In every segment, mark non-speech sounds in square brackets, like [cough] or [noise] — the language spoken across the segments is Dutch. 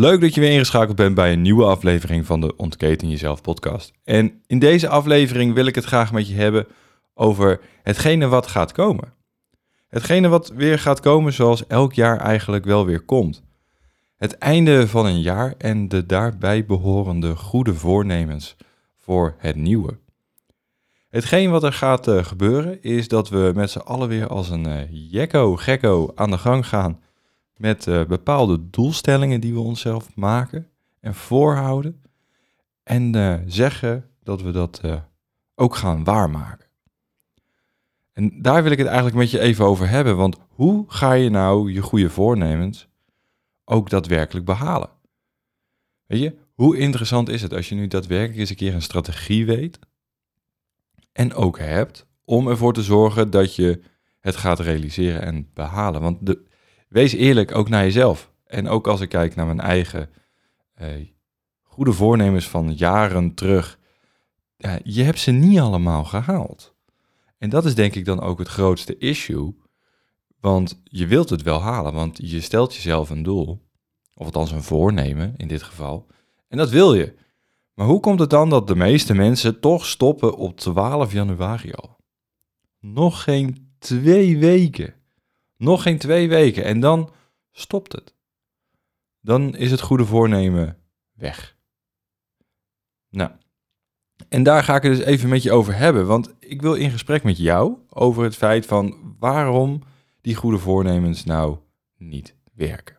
Leuk dat je weer ingeschakeld bent bij een nieuwe aflevering van de Ontketen Jezelf podcast. En in deze aflevering wil ik het graag met je hebben over hetgene wat gaat komen. Hetgene wat weer gaat komen zoals elk jaar eigenlijk wel weer komt. Het einde van een jaar en de daarbij behorende goede voornemens voor het nieuwe. Hetgeen wat er gaat uh, gebeuren is dat we met z'n allen weer als een uh, jekko gekko aan de gang gaan met uh, bepaalde doelstellingen die we onszelf maken en voorhouden. En uh, zeggen dat we dat uh, ook gaan waarmaken. En daar wil ik het eigenlijk met je even over hebben. Want hoe ga je nou je goede voornemens ook daadwerkelijk behalen? Weet je, hoe interessant is het als je nu daadwerkelijk eens een keer een strategie weet en ook hebt om ervoor te zorgen dat je het gaat realiseren en behalen. Want de, wees eerlijk ook naar jezelf. En ook als ik kijk naar mijn eigen eh, goede voornemens van jaren terug. Je hebt ze niet allemaal gehaald. En dat is denk ik dan ook het grootste issue. Want je wilt het wel halen, want je stelt jezelf een doel. Of althans een voornemen in dit geval. En dat wil je. Maar hoe komt het dan dat de meeste mensen toch stoppen op 12 januari al? Nog geen twee weken. Nog geen twee weken en dan stopt het. Dan is het goede voornemen weg. Nou, en daar ga ik het dus even met je over hebben, want ik wil in gesprek met jou over het feit van waarom die goede voornemens nou niet werken.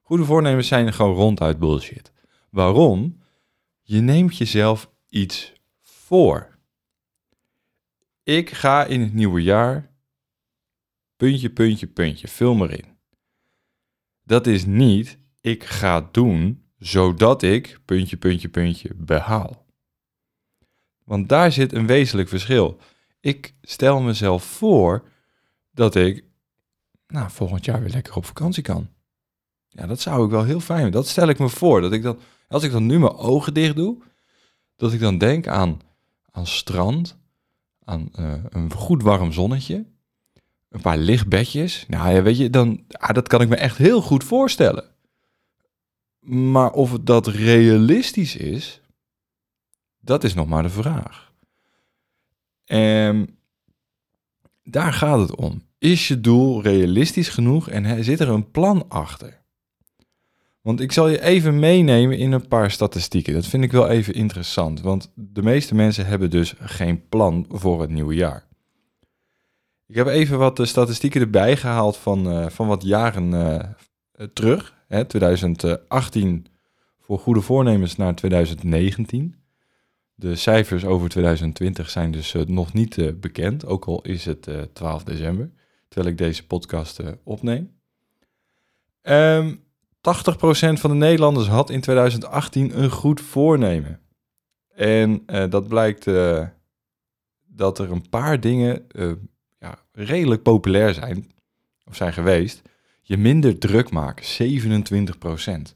Goede voornemens zijn gewoon ronduit bullshit. Waarom? Je neemt jezelf iets voor. Ik ga in het nieuwe jaar puntje, puntje, puntje, vul maar in. Dat is niet, ik ga doen zodat ik, puntje, puntje, puntje, behaal. Want daar zit een wezenlijk verschil. Ik stel mezelf voor dat ik nou, volgend jaar weer lekker op vakantie kan. Ja, dat zou ik wel heel fijn vinden. Dat stel ik me voor. Dat ik dan, als ik dan nu mijn ogen dicht doe, dat ik dan denk aan, aan strand, aan uh, een goed warm zonnetje een paar lichtbedjes. Nou ja, weet je, dan, ah, dat kan ik me echt heel goed voorstellen. Maar of dat realistisch is, dat is nog maar de vraag. En daar gaat het om. Is je doel realistisch genoeg en zit er een plan achter? Want ik zal je even meenemen in een paar statistieken. Dat vind ik wel even interessant, want de meeste mensen hebben dus geen plan voor het nieuwe jaar. Ik heb even wat uh, statistieken erbij gehaald van, uh, van wat jaren uh, terug. Hè, 2018 voor goede voornemens naar 2019. De cijfers over 2020 zijn dus nog niet bekend, ook al is het 12 december, terwijl ik deze podcast opneem. Um, 80% van de Nederlanders had in 2018 een goed voornemen. En dat blijkt dat er een paar dingen ja, redelijk populair zijn, of zijn geweest, je minder druk maken, 27%.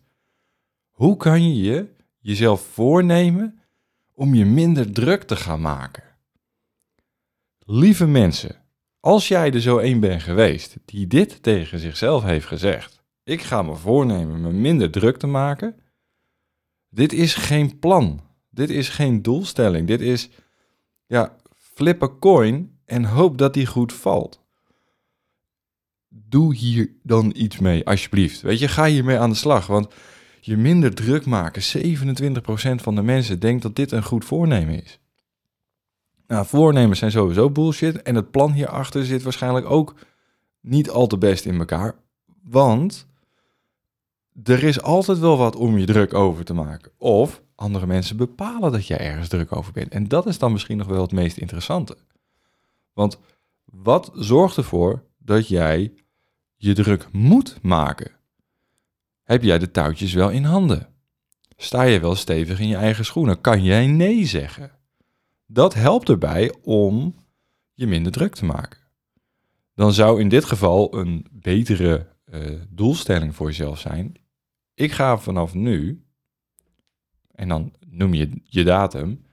Hoe kan je je jezelf voornemen om je minder druk te gaan maken? Lieve mensen, als jij er zo een bent geweest die dit tegen zichzelf heeft gezegd, ik ga me voornemen me minder druk te maken, dit is geen plan. Dit is geen doelstelling. Dit is, ja, flip a coin en hoop dat die goed valt. Doe hier dan iets mee, alsjeblieft. Weet je, ga hiermee aan de slag. Want je minder druk maken. 27% van de mensen denkt dat dit een goed voornemen is. Nou, voornemens zijn sowieso bullshit. En het plan hierachter zit waarschijnlijk ook niet al te best in elkaar. Want er is altijd wel wat om je druk over te maken. Of andere mensen bepalen dat jij ergens druk over bent. En dat is dan misschien nog wel het meest interessante. Want wat zorgt ervoor dat jij je druk moet maken? Heb jij de touwtjes wel in handen? Sta je wel stevig in je eigen schoenen? Kan jij nee zeggen? Dat helpt erbij om je minder druk te maken. Dan zou in dit geval een betere uh, doelstelling voor jezelf zijn. Ik ga vanaf nu, en dan noem je je datum,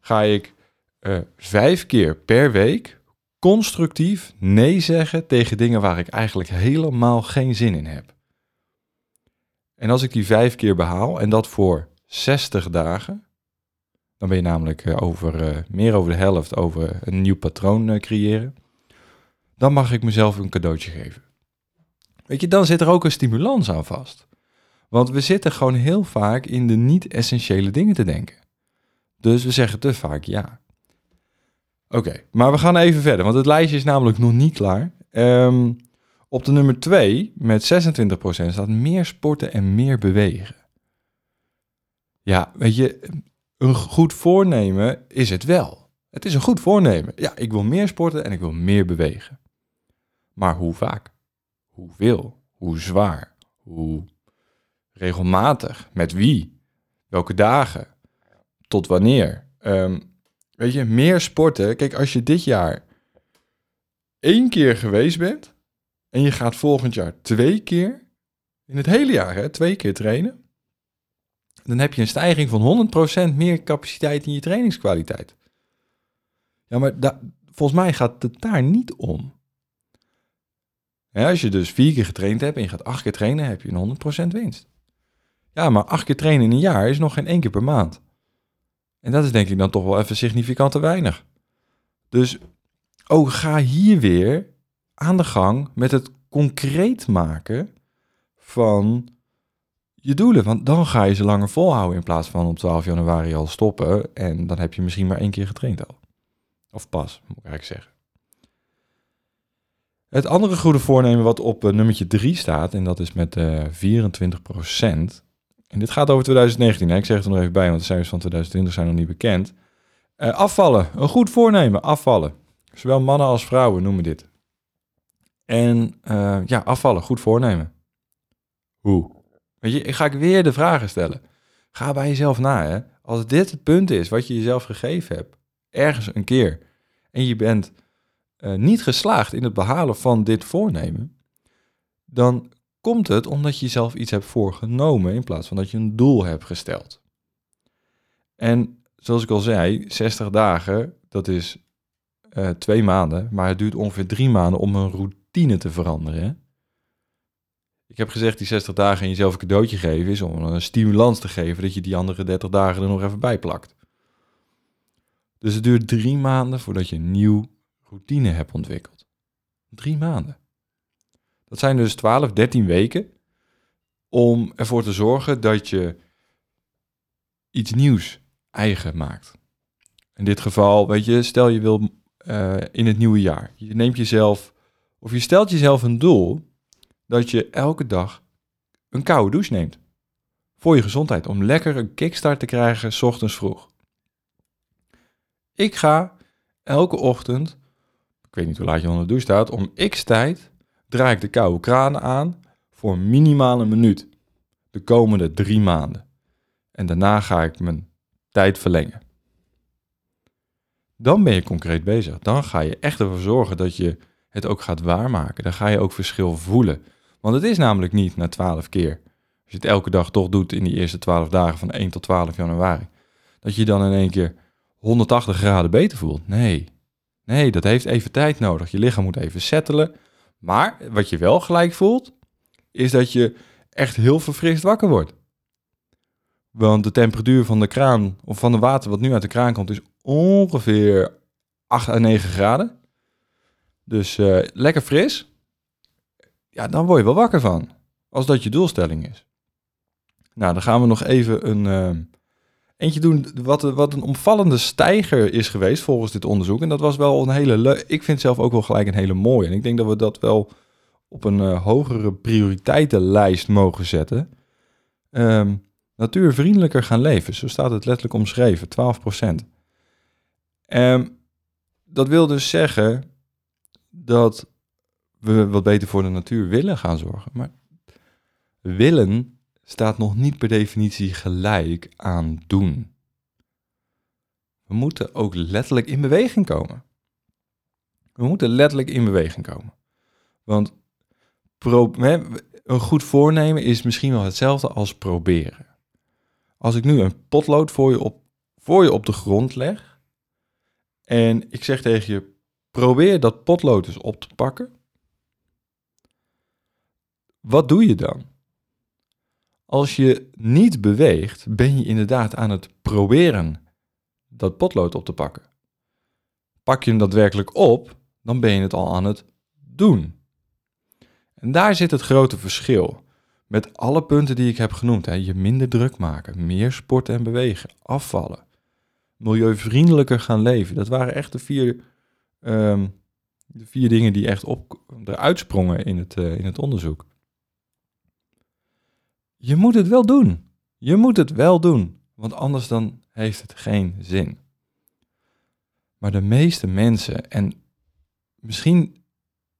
ga ik uh, vijf keer per week constructief nee zeggen tegen dingen waar ik eigenlijk helemaal geen zin in heb. En als ik die vijf keer behaal en dat voor 60 dagen, dan ben je namelijk eh, over, uh, meer over de helft over een nieuw patroon creëren. Dan mag ik mezelf een cadeautje geven. Weet je, dan zit er ook een stimulans aan vast. Want we zitten gewoon heel vaak in de niet-essentiële dingen te denken. Dus we zeggen te vaak ja. Oké, maar we gaan even verder, want het lijstje is namelijk nog niet klaar. Um, op de nummer 2 met 26% staat meer sporten en meer bewegen. Ja, weet je, een goed voornemen is het wel. Het is een goed voornemen. Ja, ik wil meer sporten en ik wil meer bewegen. Maar hoe vaak? Hoeveel? Hoe zwaar? Hoe regelmatig? Met wie? Welke dagen? Tot wanneer? Um, weet je, meer sporten. Kijk, als je dit jaar één keer geweest bent en je gaat volgend jaar twee keer, in het hele jaar, hè, twee keer trainen, dan heb je een stijging van 100% meer capaciteit in je trainingskwaliteit. Ja, maar volgens mij gaat het daar niet om. als je dus vier keer getraind hebt en je gaat acht keer trainen, heb je een 100% winst. Ja, maar acht keer trainen in een jaar is nog geen één keer per maand. En dat is denk ik dan toch wel even significant te weinig. Dus ook ga hier weer aan de gang met het concreet maken van je doelen. Want dan ga je ze langer volhouden in plaats van op 12 januari al stoppen. En dan heb je misschien maar één keer getraind al. Of pas, moet ik eigenlijk zeggen. Het andere goede voornemen wat op uh, nummertje 3 staat, en dat is met uh, eh, 24%. En dit gaat over 2019, hè? ik zeg het er nog even bij, want de cijfers van 2020 zijn nog niet bekend. Uh, afvallen, een goed voornemen, afvallen. Zowel mannen als vrouwen noemen dit. En ja, afvallen, goed voornemen. Hoe? Weet je, ga ik weer de vragen stellen. Ga bij jezelf na. Hè? Als dit het punt is wat je jezelf gegeven hebt, ergens een keer, en je bent uh, niet geslaagd in het behalen van dit voornemen, dan komt het omdat je jezelf iets hebt voorgenomen in plaats van dat je een doel hebt gesteld. En zoals ik al zei, 60 dagen, dat is uh, twee maanden, maar het duurt ongeveer drie maanden om een routine te veranderen. Ik heb gezegd, die 60 dagen en jezelf een cadeautje geven is om een stimulans te geven dat je die andere 30 dagen er nog even bij plakt. Dus het duurt drie maanden voordat je een nieuw routine hebt ontwikkeld. Drie maanden. Dat zijn dus 12, 13 weken om ervoor te zorgen dat je iets nieuws eigen maakt. In dit geval, weet je, stel je wil uh, in het nieuwe jaar. Je neemt jezelf, of je stelt jezelf een doel dat je elke dag een koude douche neemt. Voor je gezondheid, om lekker een kickstart te krijgen s ochtends vroeg. Ik ga elke ochtend, ik weet niet hoe laat je onder de douche staat, om x tijd draai ik de koude kraan aan voor minimaal een minuut. De komende drie maanden. En daarna ga ik mijn tijd verlengen. Dan ben je concreet bezig. Dan ga je echt ervoor zorgen dat je het ook gaat waarmaken. Dan ga je ook verschil voelen. Want het is namelijk niet na 12 keer, als je het elke dag toch doet in die eerste 12 dagen van 1 tot 12 januari, dat je dan in één keer 180 graden beter voelt. Nee, nee, dat heeft even tijd nodig. Je lichaam moet even settelen. Maar wat je wel gelijk voelt, is dat je echt heel verfrist wakker wordt. Want de temperatuur van de kraan, of van de water wat nu uit de kraan komt, is ongeveer 8 à 9 graden. Dus uh, lekker fris ja, dan word je wel wakker van. Als dat je doelstelling is. Nou, dan gaan we nog even een ehm, eentje doen wat, wat een opvallende stijger is geweest volgens dit onderzoek. En dat was wel een hele. Ik vind zelf ook wel gelijk een hele mooie. En ik denk dat we dat wel op een eh, hogere prioriteitenlijst mogen zetten. Ehm, natuurvriendelijker gaan leven. Zo staat het letterlijk omschreven, 12%. Um, dat wil dus zeggen dat we wat beter voor de natuur willen gaan zorgen. Maar willen staat nog niet per definitie gelijk aan doen. We moeten ook letterlijk in beweging komen. We moeten letterlijk in beweging komen. Want een goed voornemen is misschien wel hetzelfde als proberen. Als ik nu een potlood voor je op, voor je op de grond leg en ik zeg tegen je, probeer dat potlood eens op te pakken. Wat doe je dan? Als je niet beweegt, ben je inderdaad aan het proberen dat potlood op te pakken. Pak je hem daadwerkelijk op, dan ben je het al aan het doen. En daar zit het grote verschil. Met alle punten die ik heb genoemd. Hè. Je minder druk maken, meer sporten en bewegen, afvallen, milieuvriendelijker gaan leven. Dat waren echt de vier, ehm, de vier dingen die echt op, eruit sprongen in het, uh, in het onderzoek. Je moet het wel doen. Je moet het wel doen, want anders dan heeft het geen zin. Maar de meeste mensen, en misschien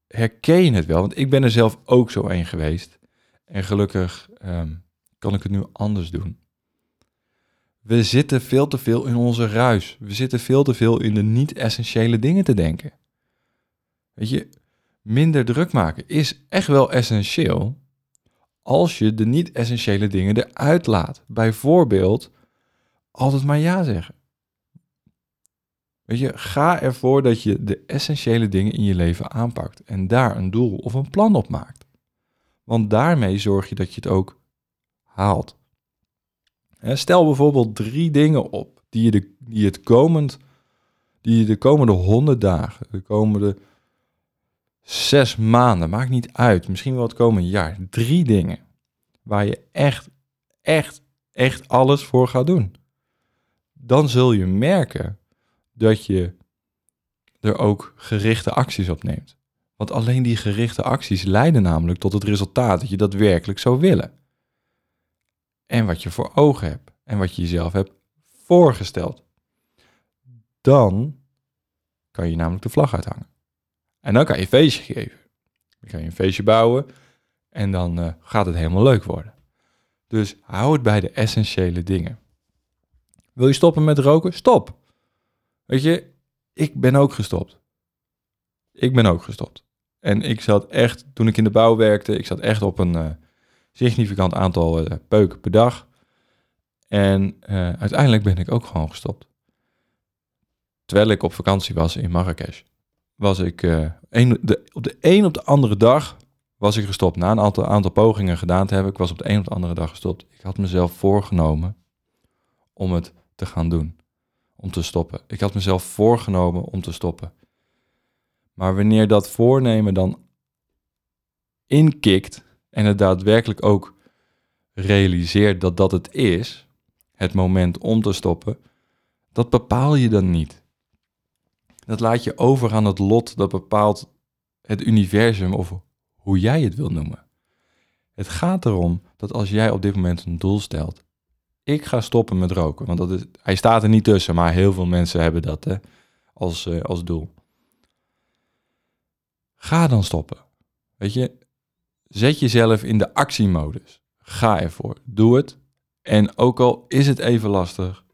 herken je het wel, want ik ben er zelf ook zo een geweest. En gelukkig ehm, kan ik het nu anders doen. We zitten veel te veel in onze ruis. We zitten veel te veel in de niet-essentiële dingen te denken. Weet je, minder druk maken is echt wel essentieel als je de niet-essentiële dingen eruit laat. Bijvoorbeeld, altijd maar ja zeggen. Weet je, ga ervoor dat je de essentiële dingen in je leven aanpakt en daar een doel of een plan op maakt. Want daarmee zorg je dat je het ook haalt. Stel bijvoorbeeld drie dingen op die je, de, die het komend, die je de komende honderd dagen, de komende zes maanden, maakt niet uit, misschien wel het komende jaar, drie dingen waar je echt, echt, echt alles voor gaat doen. Dan zul je merken dat je er ook gerichte acties op neemt. Want alleen die gerichte acties leiden namelijk tot het resultaat dat je daadwerkelijk zou willen. En wat je voor ogen hebt en wat je jezelf hebt voorgesteld. Dan kan je namelijk de vlag uithangen. En dan kan je een feestje geven. Dan kan je een feestje bouwen en dan uh, gaat het helemaal leuk worden. Dus hou het bij de essentiële dingen. Wil je stoppen met roken? Stop. Weet je, ik ben ook gestopt. Ik ben ook gestopt. En ik zat echt, toen ik in de bouw werkte, ik zat echt op een uh, significant aantal uh, peuken per dag. En uiteindelijk ben ik ook gewoon gestopt. Terwijl ik op vakantie was in Marrakesh, was ik een, de, op de een op de andere dag was ik gestopt. Na een aantal, aantal pogingen gedaan te hebben, ik was op de een op de andere dag gestopt. Ik had mezelf voorgenomen om het te gaan doen. Om te stoppen. Ik had mezelf voorgenomen om te stoppen. Maar wanneer dat voornemen dan inkikt en het daadwerkelijk ook realiseert dat dat het is, het moment om te stoppen, dat bepaal je dan niet. Dat laat je over aan het lot dat bepaalt het universum of hoe jij het wil noemen. Het gaat erom dat als jij op dit moment een doel stelt, ik ga stoppen met roken, want dat is, hij staat er niet tussen, maar heel veel mensen hebben dat hè, als, uh, als doel. Ga dan stoppen. Weet je, zet jezelf in de actiemodus. Ga ervoor. Doe het. En ook al is het even lastig,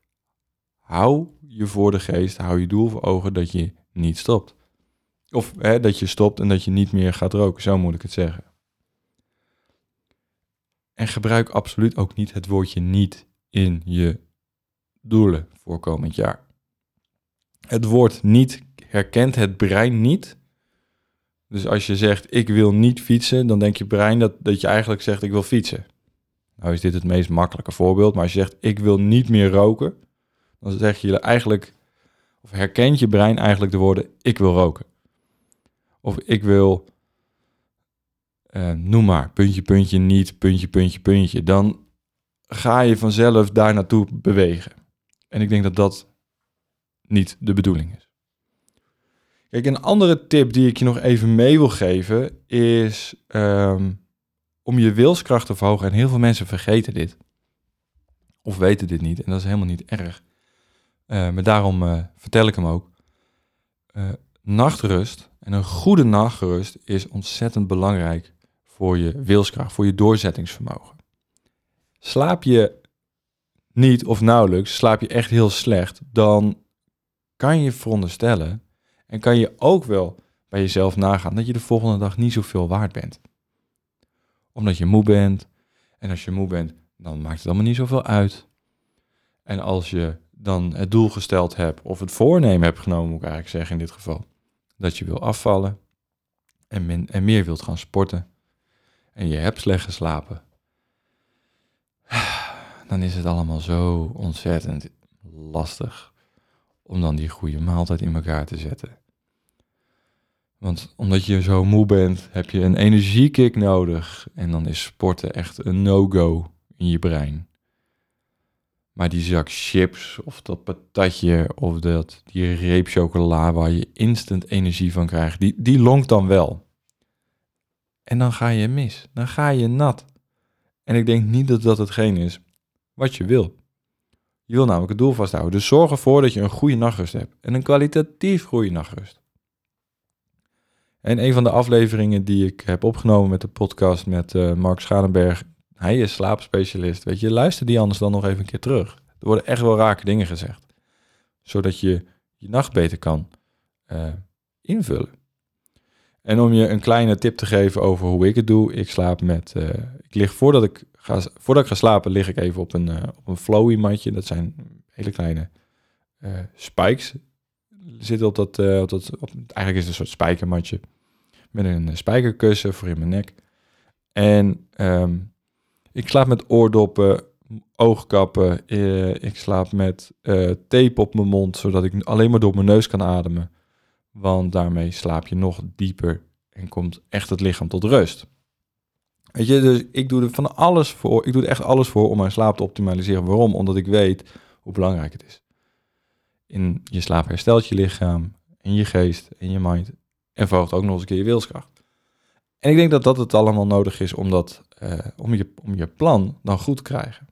hou je voor de geest, hou je doel voor ogen dat je niet stopt. Of hè, dat je stopt en dat je niet meer gaat roken, zo moet ik het zeggen. En gebruik absoluut ook niet het woordje niet in je doelen voor komend jaar. Het woord niet herkent het brein niet. Dus als je zegt ik wil niet fietsen, dan denk je brein dat, dat je eigenlijk zegt ik wil fietsen. Nou is dit het meest makkelijke voorbeeld, maar als je zegt ik wil niet meer roken, dan zeg je eigenlijk, of herkent je brein eigenlijk de woorden ik wil roken. Of ik wil, uh, noem maar, puntje, puntje, niet, puntje, puntje, puntje. Dan ga je vanzelf daar naartoe bewegen. En ik denk dat dat niet de bedoeling is. Kijk, een andere tip die ik je nog even mee wil geven is ehm, om je wilskracht te verhogen. En heel veel mensen vergeten dit. Of weten dit niet. En dat is helemaal niet erg. Uh, maar daarom uh, vertel ik hem ook. Uh, nachtrust en een goede nachtrust is ontzettend belangrijk voor je wilskracht, voor je doorzettingsvermogen. Slaap je niet of nauwelijks, slaap je echt heel slecht, dan kan je veronderstellen en kan je ook wel bij jezelf nagaan dat je de volgende dag niet zoveel waard bent. Omdat je moe bent. En als je moe bent, dan maakt het allemaal niet zoveel uit. En als je dan het doel gesteld hebt, of het voornemen hebt genomen, moet ik eigenlijk zeggen in dit geval, dat je wil afvallen en, en meer wilt gaan sporten, en je hebt slecht geslapen, [sighs] dan is het allemaal zo ontzettend lastig om dan die goede maaltijd in elkaar te zetten. Want omdat je zo moe bent, heb je een energiekick nodig. En dan is sporten echt een no-go in je brein. Maar die zak chips of dat patatje of dat, die reep chocola waar je instant energie van krijgt, die, die lonkt dan wel. En dan ga je mis. Dan ga je nat. En ik denk niet dat dat hetgeen is wat je wil. Je wil namelijk het doel vasthouden. Dus zorg ervoor dat je een goede nachtrust hebt. En een kwalitatief goede nachtrust. En een van de afleveringen die ik heb opgenomen met de podcast met uh, Mark Schalenberg, hij is slaapspecialist. Weet je, luister die anders dan nog even een keer terug. Er worden echt wel rake dingen gezegd. Zodat je je nacht beter kan uh, invullen. En om je een kleine tip te geven over hoe ik het doe. Ik slaap met, uh, ik lig voordat ik ga, voordat ik ga slapen, lig ik even op een, uh, op een flowy matje. Dat zijn hele kleine spikes. Zitten op dat, op dat op, eigenlijk is het een soort spijkermatje met een spijkerkussen voor in mijn nek. En um, ik slaap met oordoppen, oogkappen. Uh, ik slaap met uh, tape op mijn mond, zodat ik alleen maar door mijn neus kan ademen. Want daarmee slaap je nog dieper en komt echt het lichaam tot rust. Weet je, dus ik doe er van alles voor. Ik doe er echt alles voor om mijn slaap te optimaliseren. Waarom? Omdat ik weet hoe belangrijk het is. In je slaap herstelt je lichaam, in je geest, in je mind en verhoogt ook nog eens een keer je wilskracht. En ik denk dat dat het allemaal nodig is om, dat, uh, om, je, om je plan dan goed te krijgen.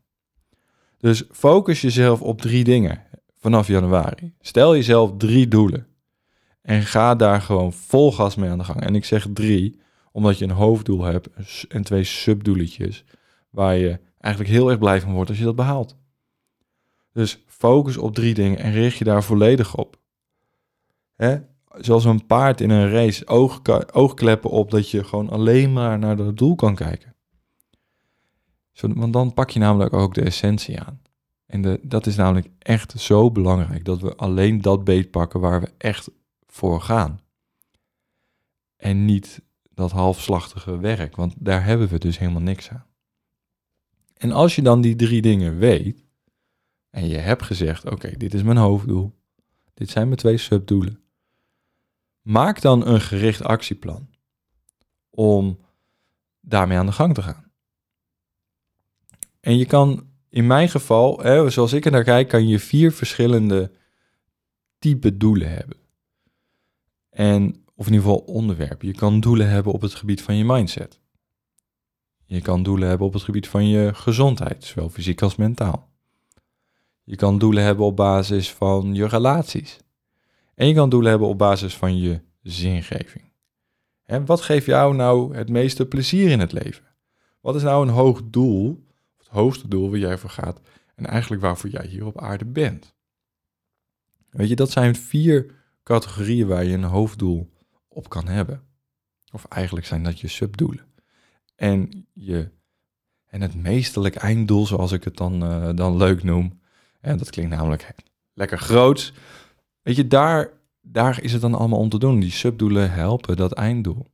Dus focus jezelf op drie dingen vanaf januari. Stel jezelf drie doelen. En ga daar gewoon vol gas mee aan de gang. En ik zeg drie, omdat je een hoofddoel hebt en twee subdoeletjes. Waar je eigenlijk heel erg blij van wordt als je dat behaalt. Dus focus op drie dingen en richt je daar volledig op. Hè? Zoals een paard in een race, oog, oogkleppen op dat je gewoon alleen maar naar het doel kan kijken. Zo, want dan pak je namelijk ook de essentie aan. En de, dat is namelijk echt zo belangrijk, dat we alleen dat beet pakken waar we echt voor gaan. En niet dat halfslachtige werk, want daar hebben we dus helemaal niks aan. En als je dan die drie dingen weet, en je hebt gezegd, oké, dit is mijn hoofddoel, dit zijn mijn twee subdoelen, Maak dan een gericht actieplan om daarmee aan de gang te gaan. En je kan in mijn geval, hè, zoals ik er naar kijk, kan je vier verschillende type doelen hebben. En, of in ieder geval onderwerpen. Je kan doelen hebben op het gebied van je mindset. Je kan doelen hebben op het gebied van je gezondheid, zowel fysiek als mentaal. Je kan doelen hebben op basis van je relaties. En je kan doelen hebben op basis van je zingeving. En wat geeft jou nou het meeste plezier in het leven? Wat is nou een hoog doel, het hoogste doel waar jij voor gaat en eigenlijk waarvoor jij hier op aarde bent? Weet je, dat zijn vier categorieën waar je een hoofddoel op kan hebben. Of eigenlijk zijn dat je subdoelen. En, je, en het meestelijk einddoel, zoals ik het dan, uh, dan leuk noem, en dat klinkt namelijk lekker groots, Weet je, daar, daar is het dan allemaal om te doen. Die subdoelen helpen dat einddoel.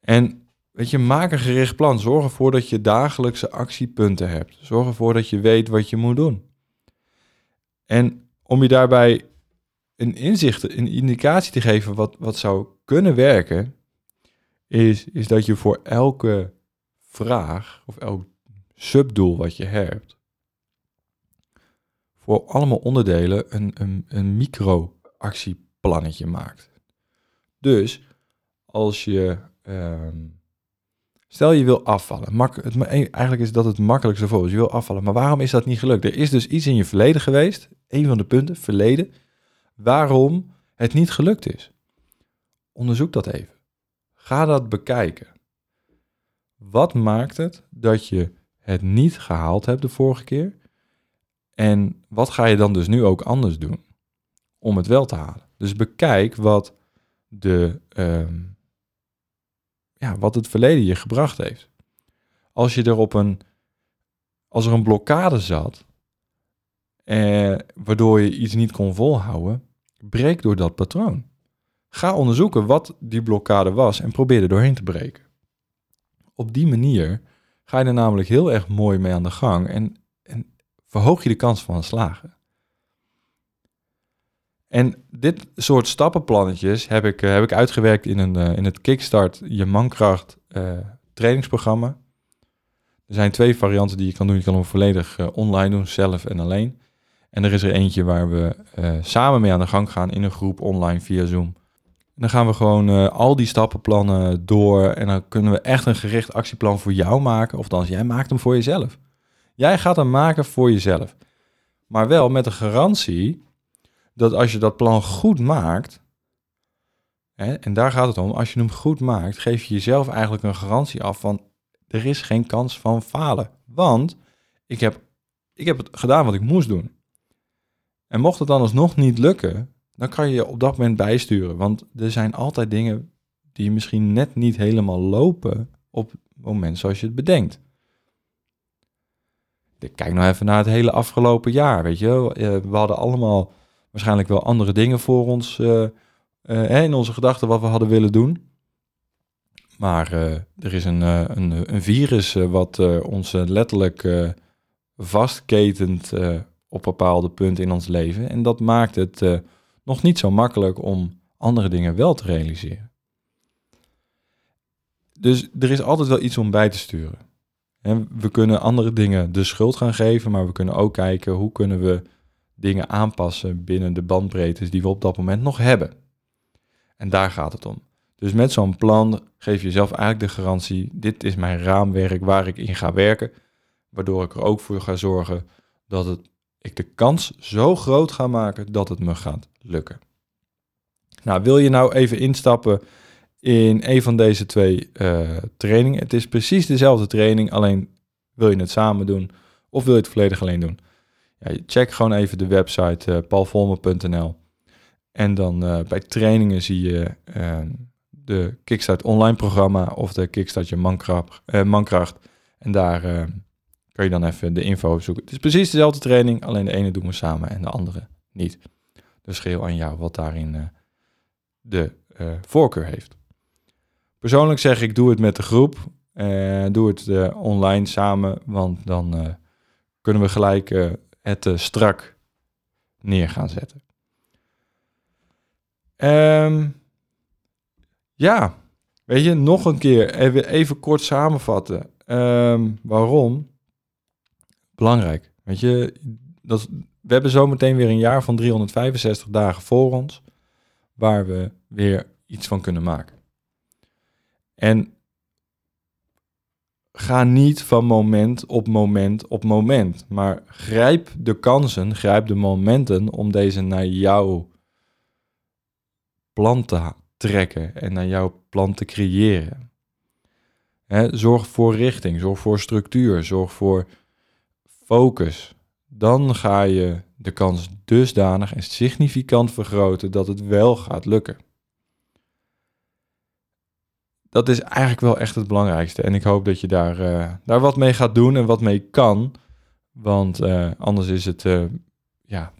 En weet je, maak een gericht plan. Zorg ervoor dat je dagelijkse actiepunten hebt. Zorg ervoor dat je weet wat je moet doen. En om je daarbij een inzicht, een indicatie te geven wat, wat zou kunnen werken, is, is dat je voor elke vraag of elk subdoel wat je hebt, voor allemaal onderdelen een, een, een micro-actieplannetje maakt. Dus als je, ehm, stel je wil afvallen, mak, het, eigenlijk is dat het makkelijkste voor, je wil afvallen, maar waarom is dat niet gelukt? Er is dus iets in je verleden geweest, een van de punten, verleden, waarom het niet gelukt is. Onderzoek dat even. Ga dat bekijken. Wat maakt het dat je het niet gehaald hebt de vorige keer? En wat ga je dan dus nu ook anders doen om het wel te halen? Dus bekijk wat, de, ehm, ja, wat het verleden je gebracht heeft. Als je er op een, als er een blokkade zat, eh, waardoor je iets niet kon volhouden, breek door dat patroon. Ga onderzoeken wat die blokkade was en probeer er doorheen te breken. Op die manier ga je er namelijk heel erg mooi mee aan de gang en, verhoog je de kans van slagen. En dit soort stappenplannetjes heb ik, eh, heb ik uitgewerkt in, een, uh, in het Kickstart Je Mankracht uh, trainingsprogramma. Er zijn twee varianten die je kan doen. Je kan hem volledig online doen, zelf en alleen. En er is er eentje waar we samen mee aan de gang gaan in een groep online via Zoom dan gaan we gewoon al die stappenplannen door. En dan kunnen we echt een gericht actieplan voor jou maken. Of dan jij maakt hem voor jezelf. Jij gaat hem maken voor jezelf. Maar wel met de garantie dat als je dat plan goed maakt. Hè, en daar gaat het om. Als je hem goed maakt, geef je jezelf eigenlijk een garantie af van er is geen kans van falen. Want ik heb, ik heb het gedaan wat ik moest doen. En mocht het dan alsnog niet lukken, dan kan je je op dat moment bijsturen. Want er zijn altijd dingen die misschien net niet helemaal lopen op het moment zoals je het bedenkt. Kijk nou even naar het hele afgelopen jaar, weet je. Eh, we hadden allemaal waarschijnlijk wel andere dingen voor ons uh, uh, in onze gedachten wat we hadden willen doen. Maar er is een, een, een virus wat ons letterlijk vastketent op bepaalde punten in ons leven. En dat maakt het nog niet zo makkelijk om andere dingen wel te realiseren. Dus er is altijd wel iets om bij te sturen. We kunnen andere dingen de schuld gaan geven, maar we kunnen ook kijken hoe kunnen we dingen aanpassen binnen de bandbreedtes die we op dat moment nog hebben. En daar gaat het om. Dus met zo'n plan geef je jezelf eigenlijk de garantie: dit is mijn raamwerk waar ik in ga werken, waardoor ik er ook voor ga zorgen dat het ik de kans zo groot ga maken dat het me gaat lukken. Nou, wil je nou even instappen in een van deze twee uh, trainingen? Het is precies dezelfde training, alleen wil je het samen doen of wil je het volledig alleen doen? Ja, check gewoon even de website uh, paulvolmer.nl en dan uh, bij trainingen zie je de Kickstart online programma of de Kickstart je mankracht, mankracht. En daar kan je dan even de info zoeken. Het is precies dezelfde training, alleen de ene doen we samen en de andere niet. Dus geheel aan jou wat daarin de voorkeur heeft. Persoonlijk zeg ik, doe het met de groep. Uh, doe het online samen, want dan kunnen we gelijk het strak neer gaan zetten. Um, ja, weet je, nog een keer even, even kort samenvatten. Um, waarom? belangrijk. Weet je, dat, we hebben zometeen weer een jaar van 365 dagen voor ons, waar we weer iets van kunnen maken. En ga niet van moment op moment op moment, maar grijp de kansen, grijp de momenten om deze naar jouw plan te trekken en naar jouw plan te creëren. zorg voor richting, zorg voor structuur, zorg voor focus, dan ga je de kans dusdanig en significant vergroten dat het wel gaat lukken. Dat is eigenlijk wel echt het belangrijkste. En ik hoop dat je daar, uh, daar wat mee gaat doen en wat mee kan. Want uh, anders is het uh, ja,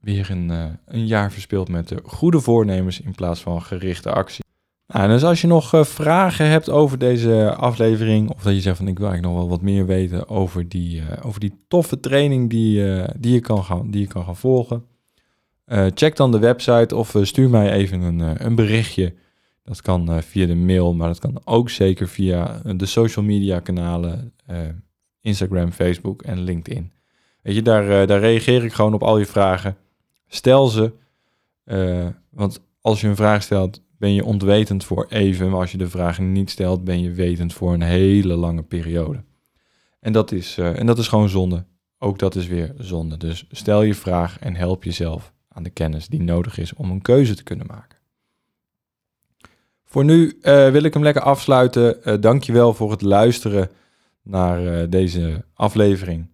weer een, een jaar verspild met de goede voornemens in plaats van gerichte actie. Nou, dus als je nog vragen hebt over deze aflevering, of dat je zegt van ik wil eigenlijk nog wel wat meer weten over die, over die toffe training die, die, je kan gaan, die je kan gaan volgen, check dan de website of stuur mij even een, een berichtje. Dat kan via de mail, maar dat kan ook zeker via de social media kanalen, Instagram, Facebook en LinkedIn. Weet je, daar, daar reageer ik gewoon op al je vragen. Stel ze, want als je een vraag stelt, ben je ontwetend voor even. Maar als je de vraag niet stelt, ben je wetend voor een hele lange periode. En dat is, en dat is gewoon zonde. Ook dat is weer zonde. Dus stel je vraag en help jezelf aan de kennis die nodig is om een keuze te kunnen maken. Voor nu uh, wil ik hem lekker afsluiten. Uh, dankjewel voor het luisteren naar uh, deze aflevering.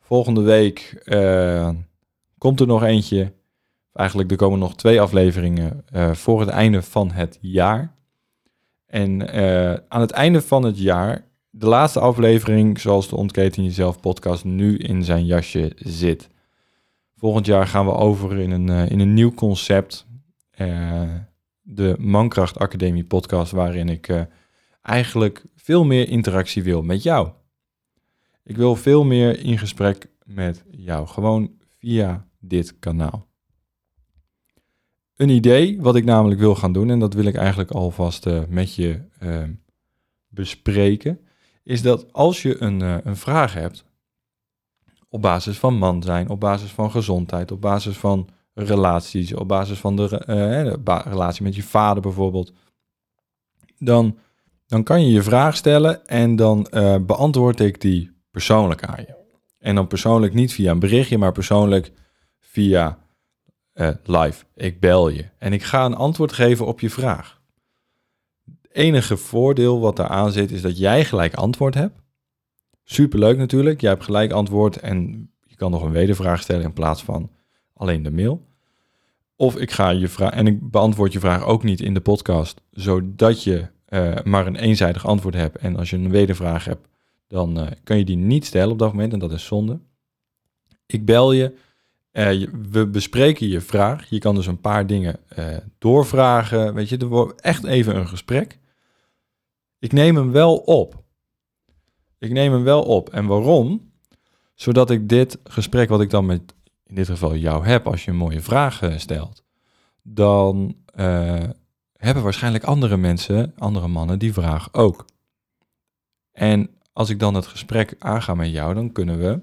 Volgende week komt er nog eentje. Eigenlijk er komen nog twee afleveringen voor het einde van het jaar. En aan het einde van het jaar, de laatste aflevering, zoals de Ontketen Jezelf podcast nu in zijn jasje zit. Volgend jaar gaan we over in een, in een nieuw concept de Mankracht Academie podcast, waarin ik uh, eigenlijk veel meer interactie wil met jou. Ik wil veel meer in gesprek met jou, gewoon via dit kanaal. Een idee wat ik namelijk wil gaan doen, en dat wil ik eigenlijk alvast uh, met je uh, bespreken, is dat als je een, een vraag hebt, op basis van man zijn, op basis van gezondheid, op basis van relaties, op basis van de, uh, relatie met je vader bijvoorbeeld, dan, dan kan je je vraag stellen en dan uh, beantwoord ik die persoonlijk aan je. En dan persoonlijk niet via een berichtje, maar persoonlijk via uh, live. Ik bel je en ik ga een antwoord geven op je vraag. Het enige voordeel wat daaraan zit is dat jij gelijk antwoord hebt. Superleuk natuurlijk, jij hebt gelijk antwoord en je kan nog een wedervraag stellen in plaats van alleen de mail. Of ik ga je vraag en ik beantwoord je vraag ook niet in de podcast, zodat je uh, maar een eenzijdig antwoord hebt. En als je een wedervraag hebt, dan uh, kan je die niet stellen op dat moment en dat is zonde. Ik bel je, uh, we bespreken je vraag. Je kan dus een paar dingen doorvragen. Weet je, er echt even een gesprek. Ik neem hem wel op. Ik neem hem wel op. En waarom? Zodat ik dit gesprek wat ik dan met in dit geval jou heb als je een mooie vraag eh, stelt, dan uh, hebben waarschijnlijk andere mensen, andere mannen, die vraag ook. En als ik dan het gesprek aanga met jou, dan kunnen we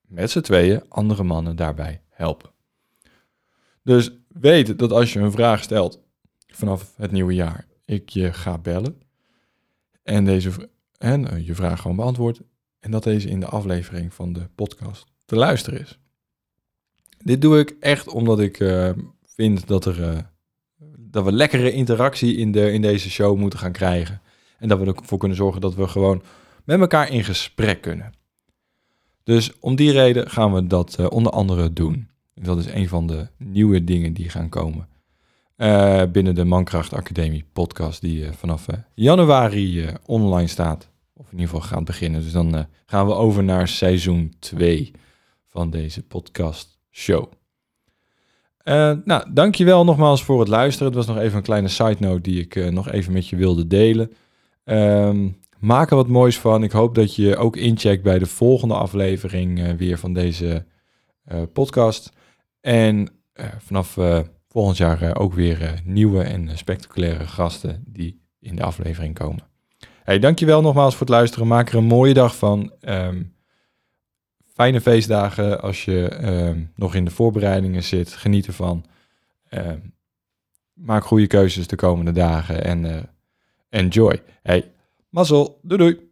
met z'n tweeën andere mannen daarbij helpen. Dus weet dat als je een vraag stelt vanaf het nieuwe jaar, ik je ga bellen en deze en eh, je vraag gewoon beantwoord en dat deze in de aflevering van de podcast te luisteren is. Dit doe ik echt omdat ik uh, vind dat, er, uh, dat we lekkere interactie in, de, in deze show moeten gaan krijgen. En dat we ervoor kunnen zorgen dat we gewoon met elkaar in gesprek kunnen. Dus om die reden gaan we dat uh, onder andere doen. Dat is een van de nieuwe dingen die gaan komen. binnen de Mankracht Academie podcast die vanaf januari online staat. Of in ieder geval gaat beginnen. Dus dan gaan we over naar seizoen 2 van deze podcast show. Uh, nou, dankjewel nogmaals voor het luisteren. Het was nog even een kleine side note die ik uh, nog even met je wilde delen. Um, maak er wat moois van. Ik hoop dat je ook incheckt bij de volgende aflevering uh, weer van deze podcast. En vanaf volgend jaar ook weer nieuwe en spectaculaire gasten die in de aflevering komen. Hey, dankjewel nogmaals voor het luisteren. Maak er een mooie dag van. Um, fijne feestdagen als je ehm, nog in de voorbereidingen zit. Geniet ervan. Uh, maak goede keuzes de komende dagen en uh, enjoy. Hey, mazzel. Doei doei.